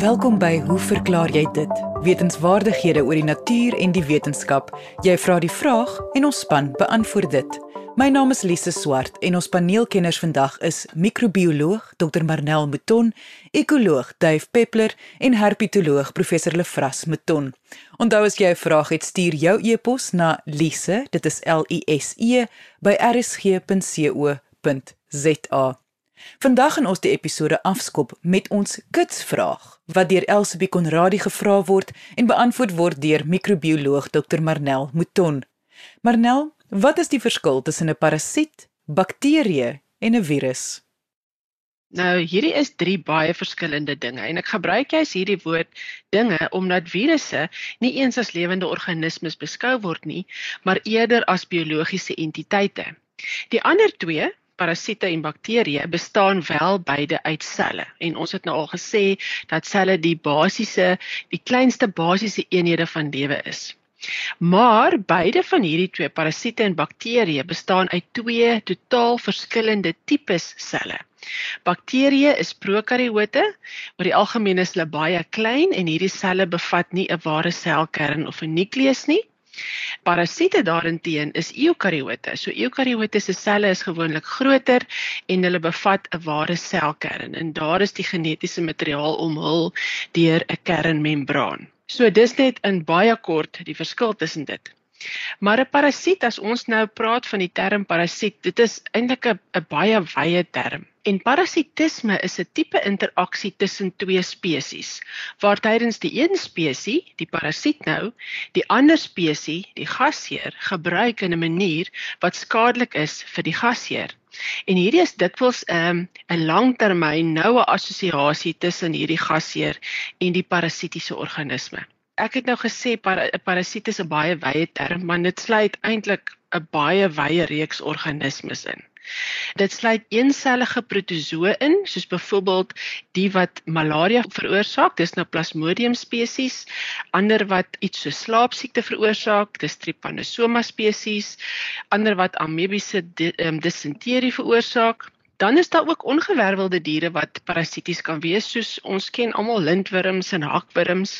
Welkom by Hoe verklaar jy dit? Wetenskapwaardighede oor die natuur en die wetenskap. Jy vra die vraag en ons span beantwoord dit. My naam is Lise Swart en ons paneelkenners vandag is microbioloog Dr Marnel Mouton, ekoloog Dave Peppler en herpetoloog Professor Lefras Mouton. Onthou as jy 'n vraag het, stuur jou e-pos na lise, dit is L I S E by rsg.co.za. Vandag gaan ons die episode afskop met ons kitsvraag wat deur Elsabie Konradi gevra word en beantwoord word deur microbioloog Dr Marnel Mouton. Marnel, wat is die verskil tussen 'n parasiet, bakterie en 'n virus? Nou, hierdie is drie baie verskillende dinge en ek gebruik juist hierdie woord dinge omdat virusse nie eens as lewende organismes beskou word nie, maar eerder as biologiese entiteite. Die ander twee, parasiete en bakterieë bestaan wel beide uit selle en ons het nou al gesê dat selle die basiese die kleinste basiese eenhede van lewe is. Maar beide van hierdie twee parasiete en bakterieë bestaan uit twee totaal verskillende tipes selle. Bakterieë is prokaryote, oor die algemeen is hulle baie klein en hierdie selle bevat nie 'n ware selkern of 'n nukleus nie. Parasiete daarenteen is eukariote. So eukariote se selle is gewoonlik groter en hulle bevat 'n ware selkern en daar is die genetiese materiaal omhul deur 'n kernmembraan. So dis net in baie kort die verskil tussen dit. Maar 'n parasiet as ons nou praat van die term parasiet, dit is eintlik 'n baie wye term. En parasitisme is 'n tipe interaksie tussen twee spesies, waar tydens die een spesies, die parasiet nou, die ander spesies, die gasheer, gebruik in 'n manier wat skadelik is vir die gasheer. En hierdie is dikwels 'n um, 'n langtermyn noue assosiasie tussen hierdie gasheer en die parasitiese organisme ek het nou gesê 'n para, parasiet is 'n baie wye term, maar dit sluit eintlik 'n baie wye reeks organismes in. Dit sluit eensellige protozoë in, soos byvoorbeeld die wat malaria veroorsaak, dis nou Plasmodium spesies, ander wat iets so slaapsiekte veroorsaak, dis Trypanosoma spesies, ander wat amebiese ehm, disenterie veroorsaak, Dan is daar ook ongewervelde diere wat parasities kan wees soos ons ken almal lintwurms en hakwurms,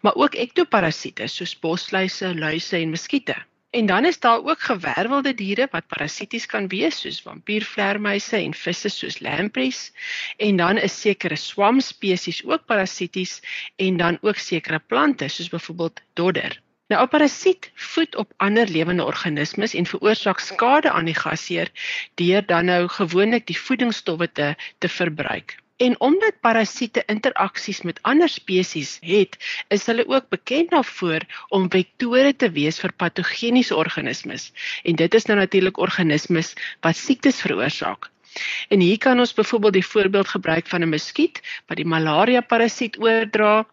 maar ook ektoparasiete soos bosluise, luise en muskiete. En dan is daar ook gewervelde diere wat parasities kan wees soos vampiervleermuise en visse soos lampreys en dan is sekere swamspesies ook parasities en dan ook sekere plante soos byvoorbeeld dodder. Nou 'n parasiet voed op ander lewende organismes en veroorsaak skade aan die gasheer deur dan nou gewoonlik die voedingsstowwe te te verbruik. En omdat parasiete interaksies met ander spesies het, is hulle ook bekend daarvoor om vektore te wees vir patogeniese organismes. En dit is nou natuurlik organismes wat siektes veroorsaak. En hier kan ons byvoorbeeld die voorbeeld gebruik van 'n muskiet wat die malaria parasiet oordra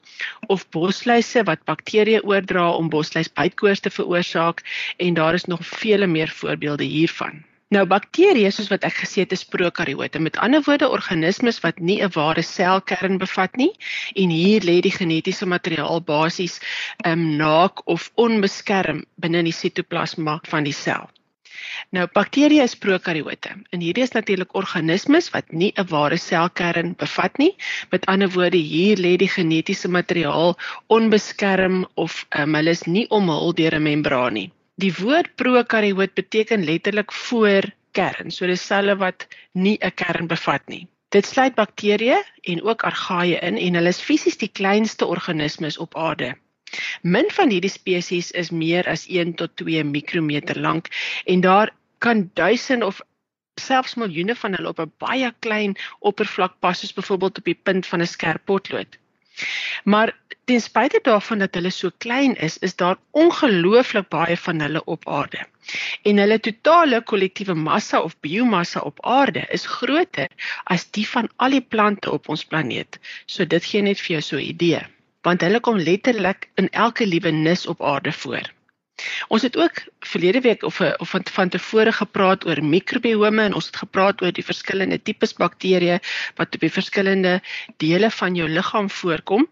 of bosluise wat bakterieë oordra om bosluisbytkoors te veroorsaak en daar is nog vele meer voorbeelde hiervan. Nou bakterieë soos wat ek gesê het is prokaryote. Met ander woorde organismes wat nie 'n ware selkern bevat nie en hier lê die genetiese materiaal basies ehm um, naak of onbeskerm binne die sitoplasma van die sel. Nou bakterieë is prokaryote. En hierdie is natuurlik organismes wat nie 'n ware selkern bevat nie. Met ander woorde, hier lê die genetiese materiaal onbeskerm of um, hulle is nie omhul deur 'n membraan nie. Die woord prokaryoot beteken letterlik voor kern. So dis selle wat nie 'n kern bevat nie. Dit sluit bakterieë en ook argaïe in en hulle is fisies die kleinste organismes op aarde. Min van hierdie spesies is meer as 1 tot 2 mikrometer lank en daar kan duisende of selfs miljoene van hulle op 'n baie klein oppervlak pas soos byvoorbeeld op die punt van 'n skerp potlood. Maar ten spyte daarvan dat hulle so klein is, is daar ongelooflik baie van hulle op aarde. En hulle totale kollektiewe massa of biomassa op aarde is groter as die van al die plante op ons planeet. So dit gee net vir jou so 'n idee want hulle kom letterlik in elke liewe nis op aarde voor. Ons het ook verlede week of of van, van tevore gepraat oor mikrobiome en ons het gepraat oor die verskillende tipes bakterieë wat op die verskillende dele van jou liggaam voorkom.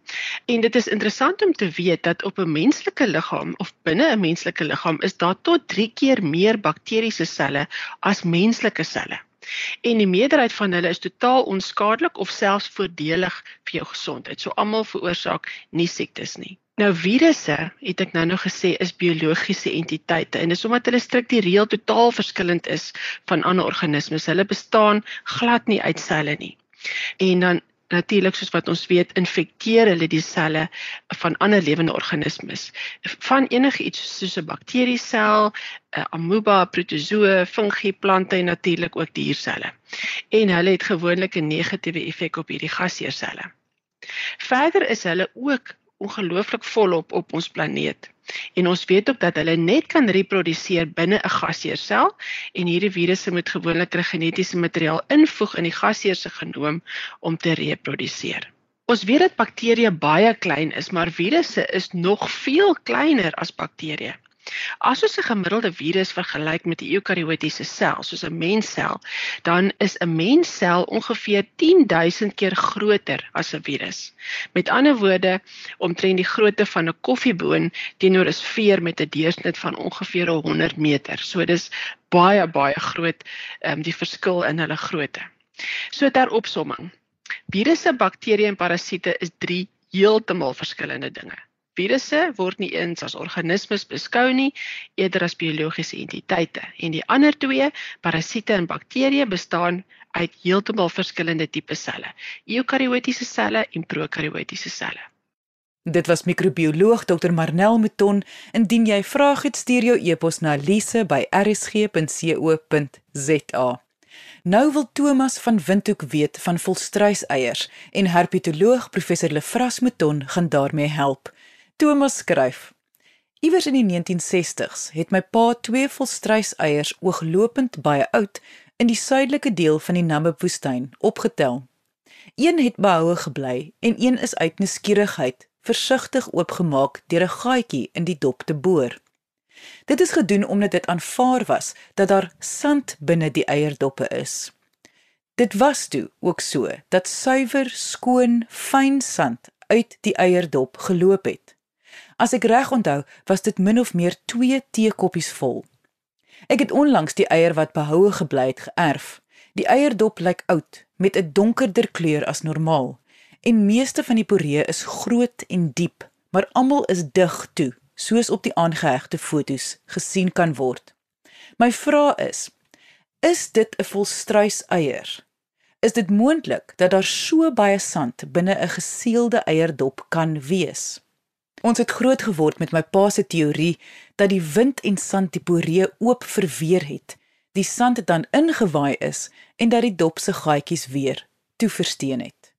En dit is interessant om te weet dat op 'n menslike liggaam of binne 'n menslike liggaam is daar tot 3 keer meer bakteriese selle as menslike selle. En die meerderheid van hulle is totaal onskadelik of selfs voordelig vir jou gesondheid. So almal veroorsaak nie siektes nie. Nou virusse, het ek nou nog gesê, is biologiese entiteite en dis omdat hulle struktureel totaal verskillend is van ander organismes. Hulle bestaan glad nie uit selle nie. En dan natuurlik soos wat ons weet infekteer hulle die selle van ander lewende organismes van enige iets soos 'n bakteriesel, 'n amoeba, protozoë, fungi, plante en natuurlik ook dierselle. En hulle het gewoonlik 'n negatiewe effek op hierdie gasheerselle. Verder is hulle ook ongelooflik volop op ons planeet. En ons weet ook dat hulle net kan reproduseer binne 'n gasheersel en hierdie virusse moet gewoonlik hulle genetiese materiaal invoeg in die gasheer se genoom om te reproduseer. Ons weet dat bakterieë baie klein is, maar virusse is nog veel kleiner as bakterieë. As ons 'n gemiddelde virus vergelyk met 'n eukariotiese sel, soos 'n menssel, dan is 'n menssel ongeveer 10000 keer groter as 'n virus. Met ander woorde, omtrent die grootte van 'n koffieboon teenoor 'n sfeer met 'n deursnit van ongeveer 100 meter. So dis baie baie groot um, die verskil in hulle grootte. So ter opsomming. Virusse, bakterieë en parasiete is drie heeltemal verskillende dinge. Virusse word nie eens as organismes beskou nie, eerder as biologiese entiteite. En die ander twee, parasiete en bakterieë, bestaan uit heeltemal verskillende tipe selle: eukariotiese selle en prokariotiese selle. Dit was microbioloog Dr Marnel Mouton. Indien jy vrae het, stuur jou e-pos na lise@rsg.co.za. Nou wil Thomas van Windhoek weet van volstruiseiers en herpetoloog professor Lefras Mouton gaan daarmee help. Thomas skryf: Iewers in die 1960s het my pa twee volstruiseiers ooglopend baie oud in die suidelike deel van die Namib-woestyn opgetel. Een het behoue gebly en een is uit nuuskierigheid versigtig oopgemaak deur 'n gaatjie in die dop te boor. Dit is gedoen omdat dit aanvaar was dat daar sand binne die eierdoppe is. Dit was toe ook so dat suiwer, skoon, fyn sand uit die eierdop geloop het. As ek reg onthou, was dit min of meer 2 teekoppies vol. Ek het onlangs die eier wat behoue gebly het geërf. Die eierdop lyk oud met 'n donkerder kleur as normaal en meeste van die poree is groot en diep, maar almal is dig toe, soos op die aangehegte fotos gesien kan word. My vraag is: Is dit 'n volstruis eier? Is dit moontlik dat daar so baie sand binne 'n geseelde eierdop kan wees? Ons het groot geword met my pa se teorie dat die wind en sand die poree oop verweer het. Die sand het dan ingewaai is en dat die dop se gaatjies weer toe versteen het.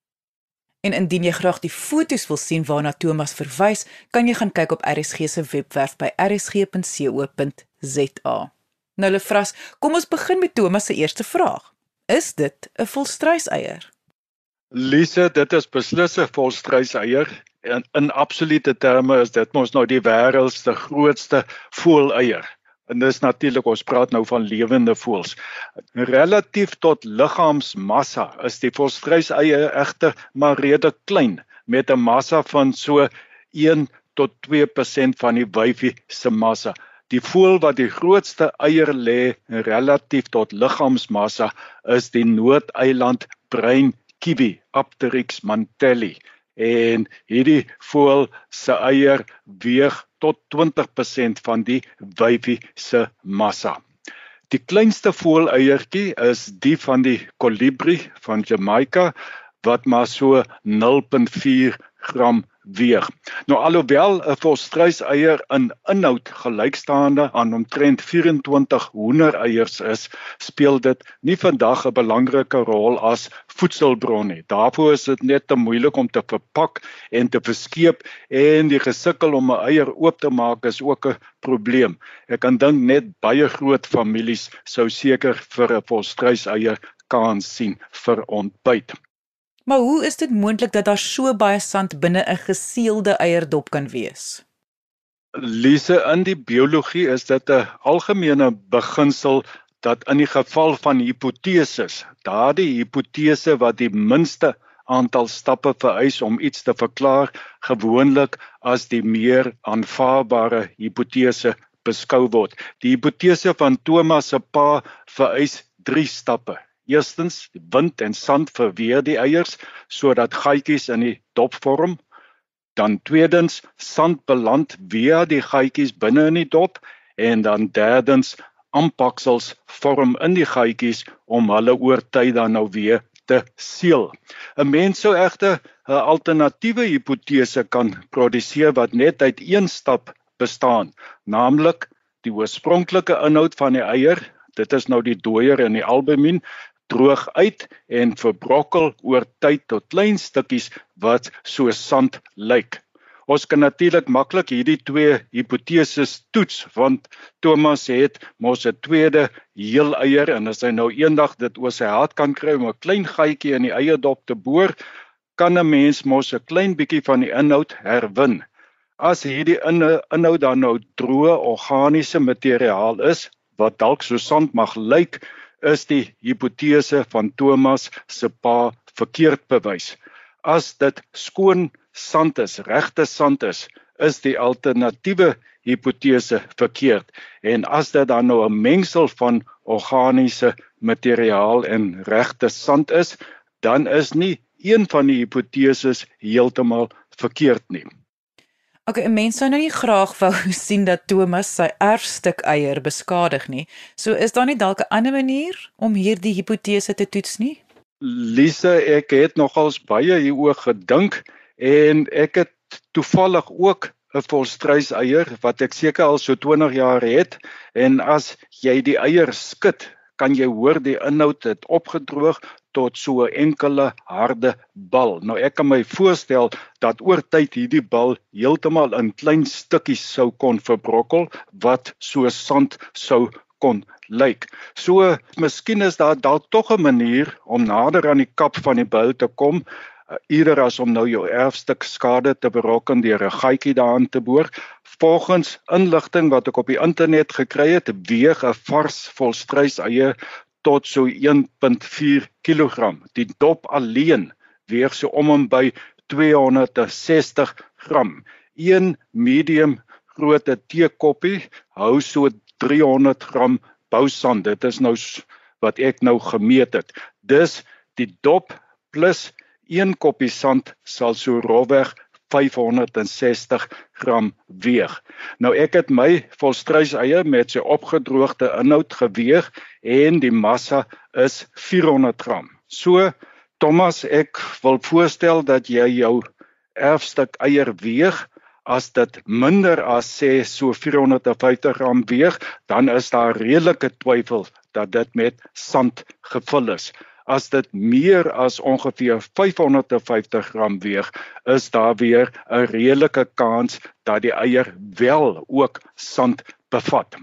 En indien jy graag die foto's wil sien waarna Thomas verwys, kan jy gaan kyk op RSG se webwerf by rsg.co.za. Nou Lefras, kom ons begin met Thomas se eerste vraag. Is dit 'n volstruiseier? Lise, dit is beslis 'n volstruiseier in in absolute terme is dit mos nou die wêreld se grootste voëleier. En dis natuurlik ons praat nou van lewende voëls. Relatief tot liggaamsmassa is die volstruiseier egter maar redelik klein met 'n massa van so 1 tot 2% van die wyfie se massa. Die voël wat die grootste eier lê relatief tot liggaamsmassa is die Noord-eiland bruin kiwi, Apteryx mantelli en hierdie voël se eier weeg tot 20% van die wyfie se massa. Die kleinste voëleiertjie is die van die kolibri van Jamaica wat maar so 0.4 gram weeg. Nou alhoewel 'n volstruiseier in inhoud gelykstaande aan omtrent 24 hoendereiers is, speel dit nie vandag 'n belangrike rol as voedselbron nie. Daarvoor is dit net te moeilik om te verpak en te verskeep en die gesukkel om 'n eier oop te maak is ook 'n probleem. Ek kan dink net baie groot families sou seker vir 'n volstruiseier kan sien vir ontbyt. Maar hoe is dit moontlik dat daar so baie sand binne 'n geseelde eierdop kan wees? Lise, in die biologie is dit 'n algemene beginsel dat in die geval van hipoteses, daardie hipotese wat die minste aantal stappe vereis om iets te verklaar, gewoonlik as die meer aanvaarbare hipotese beskou word. Die hipotese van Thomas se pa vereis 3 stappe Eerstens, wind en sand verweer die eiers sodat gaatjies in die dop vorm. Dan tweedens, sand beland via die gaatjies binne in die dop en dan derdens, aanpaksels vorm in die gaatjies om hulle oor tyd dan nou weer te seël. 'n Mens sou egter 'n alternatiewe hipotese kan produseer wat net uit een stap bestaan, naamlik die oorspronklike inhoud van die eier, dit is nou die dooier en die albumin, droog uit en verbrokkel oor tyd tot klein stukkies wat so sand lyk. Ons kan natuurlik maklik hierdie twee hipoteses toets want Thomas het mos 'n tweede heel eier en as hy nou eendag dit oor sy hart kan kry om 'n klein gaatjie in die eierdop te boor, kan 'n mens mos 'n klein bietjie van die inhoud herwin. As hierdie inhoud dan nou droë organiese materiaal is wat dalk so sand mag lyk, is die hipotese van Thomas se pa verkeerd bewys. As dit skoon sand is, regte sand is, is die alternatiewe hipotese verkeerd. En as dit dan nou 'n mengsel van organiese materiaal en regte sand is, dan is nie een van die hipoteses heeltemal verkeerd nie. Okay, 'n mens sou nou nie graag wou sien dat Thomas sy erfstuk eier beskadig nie. So is daar nie dalk 'n ander manier om hierdie hipotese te toets nie? Lise, ek het nogals baie hieroor gedink en ek het toevallig ook 'n volstruis eier wat ek seker al so 20 jaar het en as jy die eier skud, kan jy hoor die inhoud het opgedroog tot so 'n enkele harde bal. Nou ek kan my voorstel dat oor tyd hierdie bal heeltemal in klein stukkies sou kon verbrokkel wat so sand sou kon lyk. So miskien is daar dalk tog 'n manier om nader aan die kap van die bal te kom eerder as om nou jou erfstuk skade te berokken deur 'n gaatjie daarin te boor. Volgens inligting wat ek op die internet gekry het, weeg 'n vars volstruis eie tot so 1.4 kg. Die dop alleen weeg so om en by 260 gram. Een medium grootte teekoppie hou so 300 gram bousand. Dit is nou wat ek nou gemeet het. Dis die dop plus een koppie sand sal so rofweg 560 gram weeg. Nou ek het my volstruis eie met sy opgedroogde inhoud geweeg en die massa is 400 gram. So Thomas, ek wil voorstel dat jy jou erfstuk eier weeg as dit minder as sê so 450 gram weeg, dan is daar redelike twyfel dat dit met sand gevul is as dit meer as ongeveer 550 gram weeg, is daar weer 'n redelike kans dat die eier wel ook sand bevat.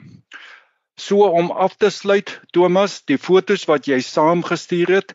So om af te sluit, Thomas, die fotos wat jy saamgestuur het,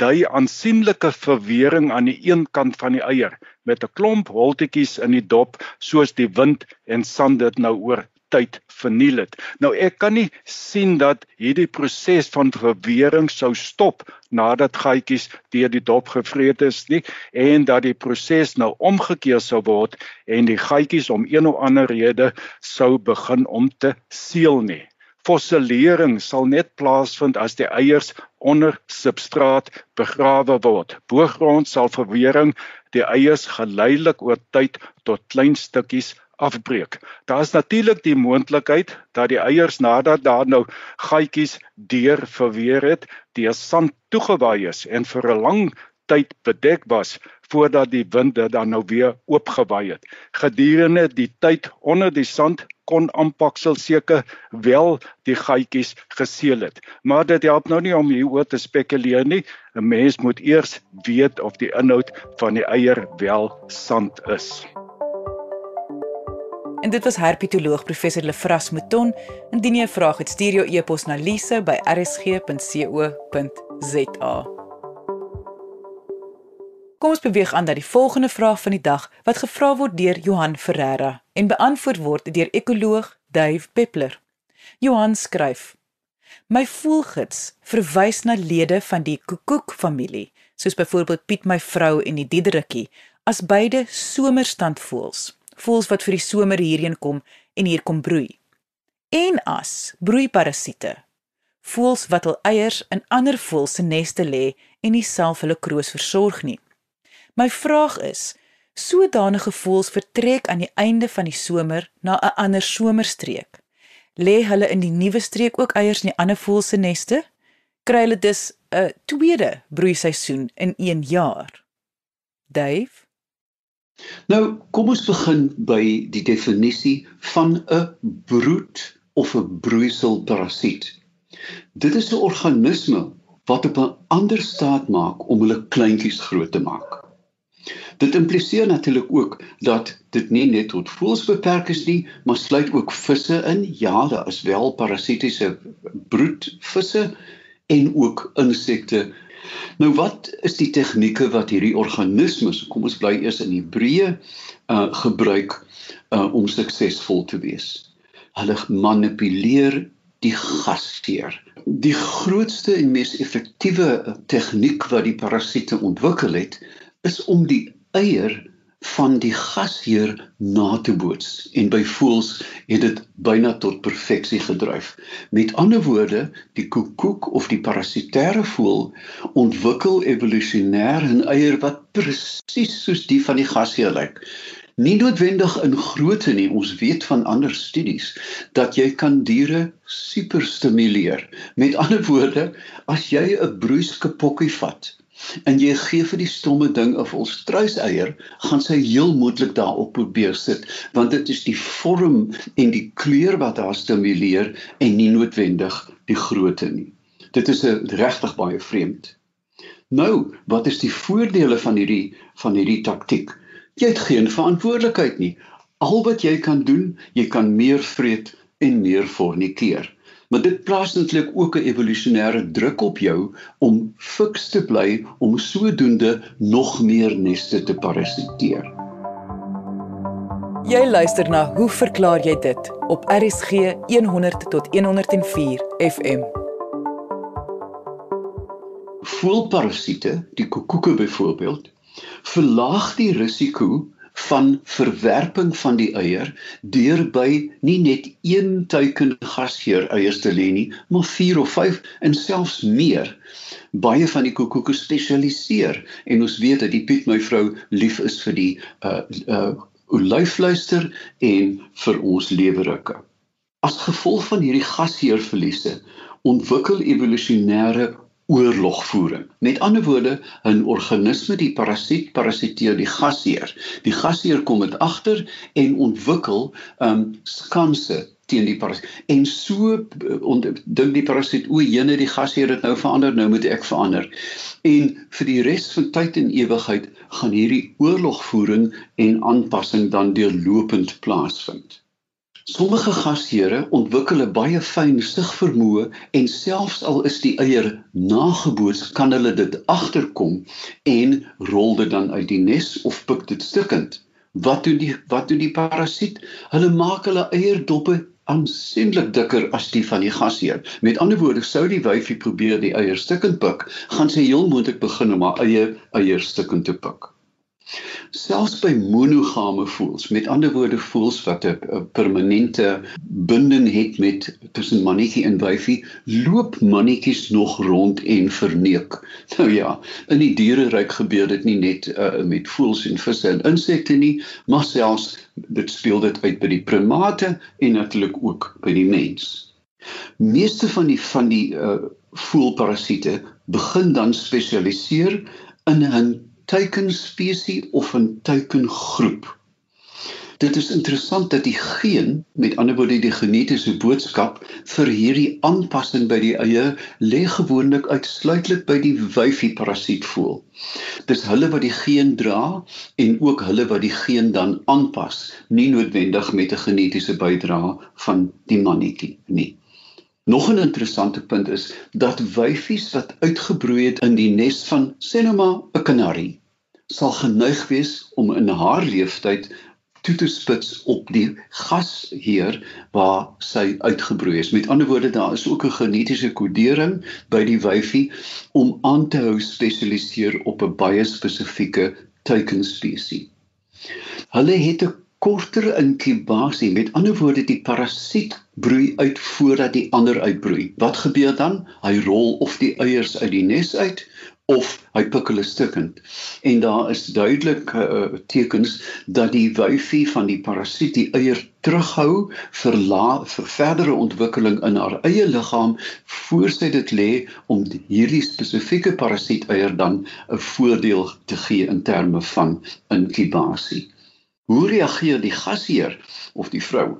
dui aansienlike verwering aan die een kant van die eier met 'n klomp holtetjies in die dop soos die wind en sand dit nou oor tyd verniel het. Nou ek kan nie sien dat hierdie proses van verwering sou stop nadat gaatjies deur die dop gevreet is nie en dat die proses nou omgekeer sou word en die gaatjies om een of ander rede sou begin om te seël nie. Fossilering sal net plaasvind as die eiers onder substraat begrawe word. Boogrond sal verwering die eiers geleidelik oor tyd tot klein stukkies afbreek. Daar is natuurlik die moontlikheid dat die eiers nadat daar nou gaatjies deur verweer het, deur sand toegewaai is en vir 'n lang tyd bedek was voordat die wind dit dan nou weer oopgewaai het. Gedurende die tyd onder die sand kon aanpaksel seker wel die gaatjies geseël het. Maar dit help nou nie om hieroor te spekuleer nie. 'n Mens moet eers weet of die inhoud van die eier wel sand is. En dit was herpetoloog professor Lefras Mouton. Indien jy 'n vraag het, stuur jou e-pos na lise@rsg.co.za. Kom ons beweeg aan na die volgende vraag van die dag wat gevra word deur Johan Ferreira en beantwoord word deur ekoloog Dave Peppler. Johan skryf: My voelgids verwys na lede van die koekoek familie, soos byvoorbeeld Piet my vrou en die diederikkie, as beide somerstandvoëls voels wat vir die somer hierheen kom en hier kom broei. En as broeiparasiete. voels wat hul eiers in ander voëls se neste lê en nie self hulle kroos versorg nie. My vraag is, sodanige voëls vertrek aan die einde van die somer na 'n ander somerstreek. Lê hulle in die nuwe streek ook eiers in die ander voëls se neste? Kry hulle dus 'n tweede broeiseisoen in 1 jaar? Dave Nou, kom ons begin by die definisie van 'n broed of 'n broeiselparasiet. Dit is 'n organisme wat op 'n ander staat maak om hulle kleintjies groot te maak. Dit impliseer natuurlik ook dat dit nie net tot voëls beperk is nie, maar sluit ook visse in. Ja, daar is wel parasitiese broedvisse en ook insekte. Nou wat is die tegnieke wat hierdie organismes, kom ons bly eers in Hebreë, uh gebruik uh om suksesvol te wees? Hulle manipuleer die gasheer. Die grootste en mees effektiewe tegniek wat die parasiete ontwikkel het, is om die eier van die gasheer na te boots en by voëls het dit byna tot perfeksie gedryf. Met ander woorde, die koekoek of die parasitêre voël ontwikkel evolusionêr 'n eier wat presies soos die van die gasheer lyk nie noodwendig in grootte nie. Ons weet van ander studies dat jy kan diere super stimuleer. Met ander woorde, as jy 'n broeiskepokkie vat en jy gee vir die stomme ding 'n volstruiseier, gaan sy heel moontlik daarop probeer sit, want dit is die vorm en die kleur wat haar stimuleer en nie noodwendig die grootte nie. Dit is 'n regtig baie vreemd. Nou, wat is die voordele van hierdie van hierdie taktik? Jy het geen verantwoordelikheid nie. Al wat jy kan doen, jy kan meer vreet en meer fornikeer. Maar dit plaas eintlik ook 'n evolusionêre druk op jou om fiks te bly om sodoende nog meer neste te parasiteer. Jy luister na Hoe verklaar jy dit op RSG 100 tot 104 FM. Voelparasiete, die koekoeke byvoorbeeld, verlaag die risiko van verwerping van die eier deur by nie net een teiken gasheer eiers te lê nie, maar 4 of 5 en selfs meer. Baie van die koekoeke spesialiseer en ons weet dat die Piet my vrou lief is vir die uh uh olyfluister en vir ons lewerukke. As gevolg van hierdie gasheerverliese ontwikkel evolusionêre oorlogvoering. Met ander woorde, 'n organisme die parasiet parasiteer die gasheer. Die gasheer kom dit agter en ontwikkel um skanse teen die parasiet. En so uh, dink die parasiet o, jene die gasheer het nou verander, nou moet ek verander. En vir die res van tyd en ewigheid gaan hierdie oorlogvoering en aanpassing dan deurlopend plaasvind. Sommige gasheere ontwikkel 'n baie fyn sigvermoë en selfs al is die eier nageboots, kan hulle dit agterkom en rol dit dan uit die nes of pik dit stukkend. Wat doen die wat doen die parasiet? Hulle maak hulle eierdoppe aansienlik dikker as die van die gasheer. Met ander woorde, sou die wyfie probeer die eier stukkend pik, gaan sy heel moontlik begin om haar eie eier stukkend te pik. Selfs by monogame voëls, met ander woorde voëls wat 'n permanente binding het met tussen mannetjie en wyfie, loop mannetjies nog rond en verneek. Nou ja, in die diereryk gebeur dit nie net uh, met voëls en visse en insekte nie, maar selfs dit speel dit uit by die primate en natuurlik ook by die mens. Meeste van die van die uh, voëlparasiete begin dan spesialiseer in 'n teikenspesie of 'n teikengroep. Dit is interessant dat die geen, met ander woorde die genetiese boodskap vir hierdie aanpassing by die eie lê gewoonlik uitsluitlik by die wyfie parasiet voel. Dis hulle wat die geen dra en ook hulle wat die geen dan aanpas, nie noodwendig met 'n genetiese bydrae van die mannetjie nie. Nog 'n interessante punt is dat wyfies wat uitgebroei het in die nes van sê nou maar 'n kanarie sal geneig wees om in haar lewenstyd toe te spits op die gasheer waar sy uitgebroei is. Met ander woorde, daar is ook 'n genetiese kodering by die wyfie om aan te hou spesialiseer op 'n baie spesifieke teikenspesie. Hulle het 'n korter inkubasie. Met ander woorde, die parasiet broei uit voordat die ander uitbroei. Wat gebeur dan? Hy rol of die eiers uit die nes uit of hy pik hulle stukkend. En daar is duidelik uh, tekens dat die wyfie van die parasiet die eier terughou vir la, vir verdere ontwikkeling in haar eie liggaam voor sy dit lê om hierdie spesifieke parasiet eier dan 'n voordeel te gee in terme van inkubasie. Hoe reageer die gasheer of die vrou?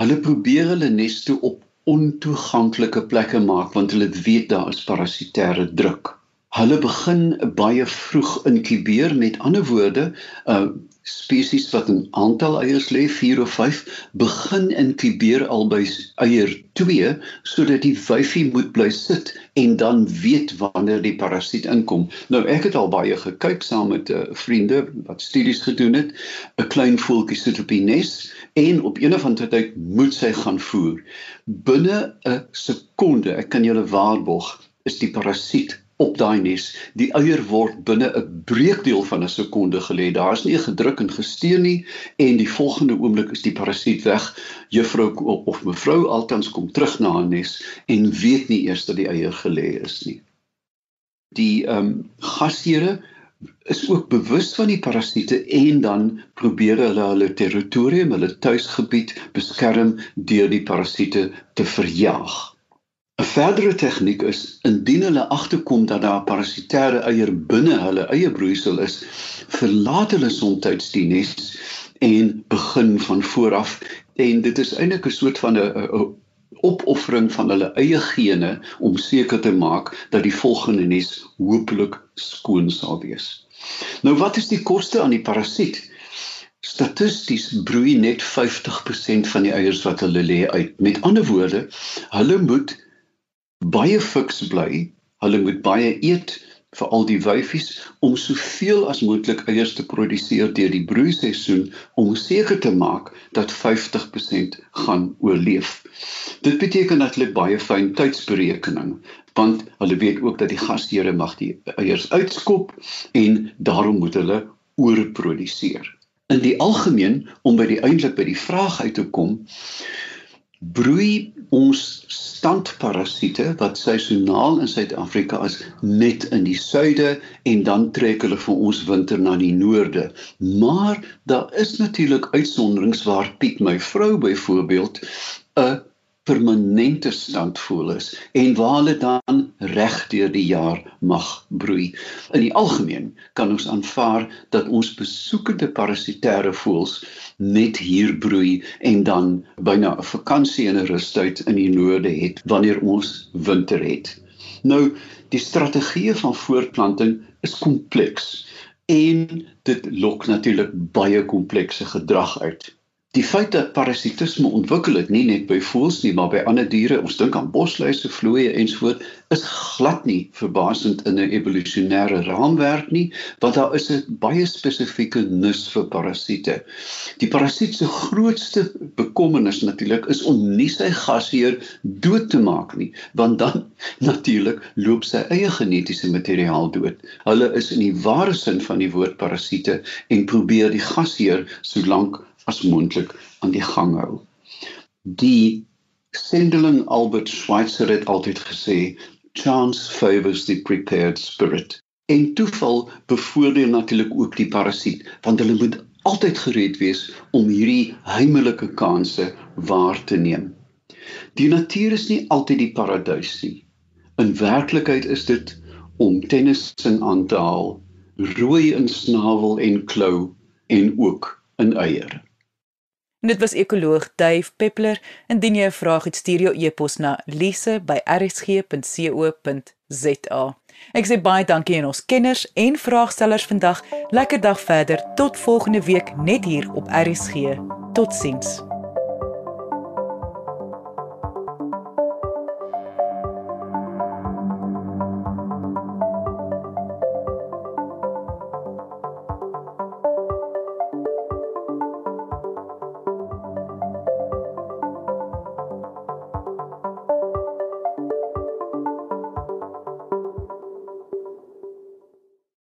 Hulle probeer hulle neste op ontoeganklike plekke maak want hulle weet daar is parasitêre druk. Hulle begin baie vroeg inkubeer met ander woorde, uh, spesies wat 'n aantal eiers lê, 4 of 5, begin inkubeer al by eier 2 sodat die wyfie moet bly sit en dan weet wanneer die parasiet inkom. Nou ek het al baie gekyk saam met 'n uh, vriende wat studies gedoen het. 'n Klein voeltjie sit op die nes en op een of ander tyd moet sy gaan voer. Binne 'n sekonde, ek kan julle waarborg, is die parasiet op daai nes. Die eier word binne 'n breekdeel van 'n sekonde gelê. Daar's nie 'n gedruk en gesteun nie en die volgende oomblik is die parasiet weg. Juffrou of mevrou altans kom terug na haar nes en weet nie eers dat die eier gelê is nie. Die ehm um, gasheere is ook bewus van die parasiete en dan probeer hulle hulle territorium, hulle tuisgebied beskerm deur die parasiete te verjaag. 'n Verdere tegniek is indien hulle agterkom dat daar parasitêre eier binne hulle eie broeisel is, verlaat hulle soms die nes en begin van voor af en dit is eintlik 'n soort van 'n opoffering van hulle eie gene om seker te maak dat die volgende nes hopelik skoon sal wees. Nou wat is die koste aan die parasiet? Statisties broei net 50% van die eiers wat hulle lê uit. Met ander woorde, hulle moet baie fiks bly. Hulle moet baie eet vir al die wyfies om soveel as moontlik eiers te produseer deur die broeiseisoen om seker te maak dat 50% gaan oorleef. Dit beteken natuurlik baie fyn tydsberekening want hulle weet ook dat die gasheere mag die eiers uitskop en daarom moet hulle oorproduseer. In die algemeen om by die eintlik by die vraag uit te kom, broei ons standparasiete wat seisoonaal in Suid-Afrika is net in die suide en dan trek hulle vir ons winter na die noorde. Maar daar is natuurlik uitsonderings waar Piet my vrou byvoorbeeld 'n permanente standvoel is en waar hulle dan reg deur die jaar mag broei. In die algemeen kan ons aanvaar dat ons besoekende parasitêre voëls net hier broei en dan byna 'n vakansie en 'n rustyd in die noorde het wanneer ons winter het. Nou, die strategie van voortplanting is kompleks en dit lok natuurlik baie komplekse gedrag uit. Die feit dat parasitisme ontwikkel het nie net by voëls nie, maar by ander diere, ons dink aan bosluise, vloeie ensvoorts, is glad nie verbasend in 'n evolusionêre raamwerk nie, want daar is 'n baie spesifieke nis vir parasiete. Die parasiet se grootste bekommernis natuurlik is om nie sy gasheer dood te maak nie, want dan natuurlik loop sy eie genetiese materiaal dood. Hulle is in die ware sin van die woord parasiete en probeer die gasheer so lank as moontlik aan die gang hou. Die sendeling Albert Schweitzer het altyd gesê chance favors the prepared spirit. En toeval bevoordeel natuurlik ook die parasiet want hulle moet altyd gereed wees om hierdie heimelike kansse waar te neem. Die natuur is nie altyd die paradys nie. In werklikheid is dit om tennissing aan te haal, rooi in snavel en klou en ook in eier. En dit was ekoloog Dave Peppler. Indien jy 'n vraag het, stuur jou e-pos na lise@rsg.co.za. Ek sê baie dankie aan ons kenners en vraagstellers vandag. Lekker dag verder. Tot volgende week net hier op RSG. Totsiens.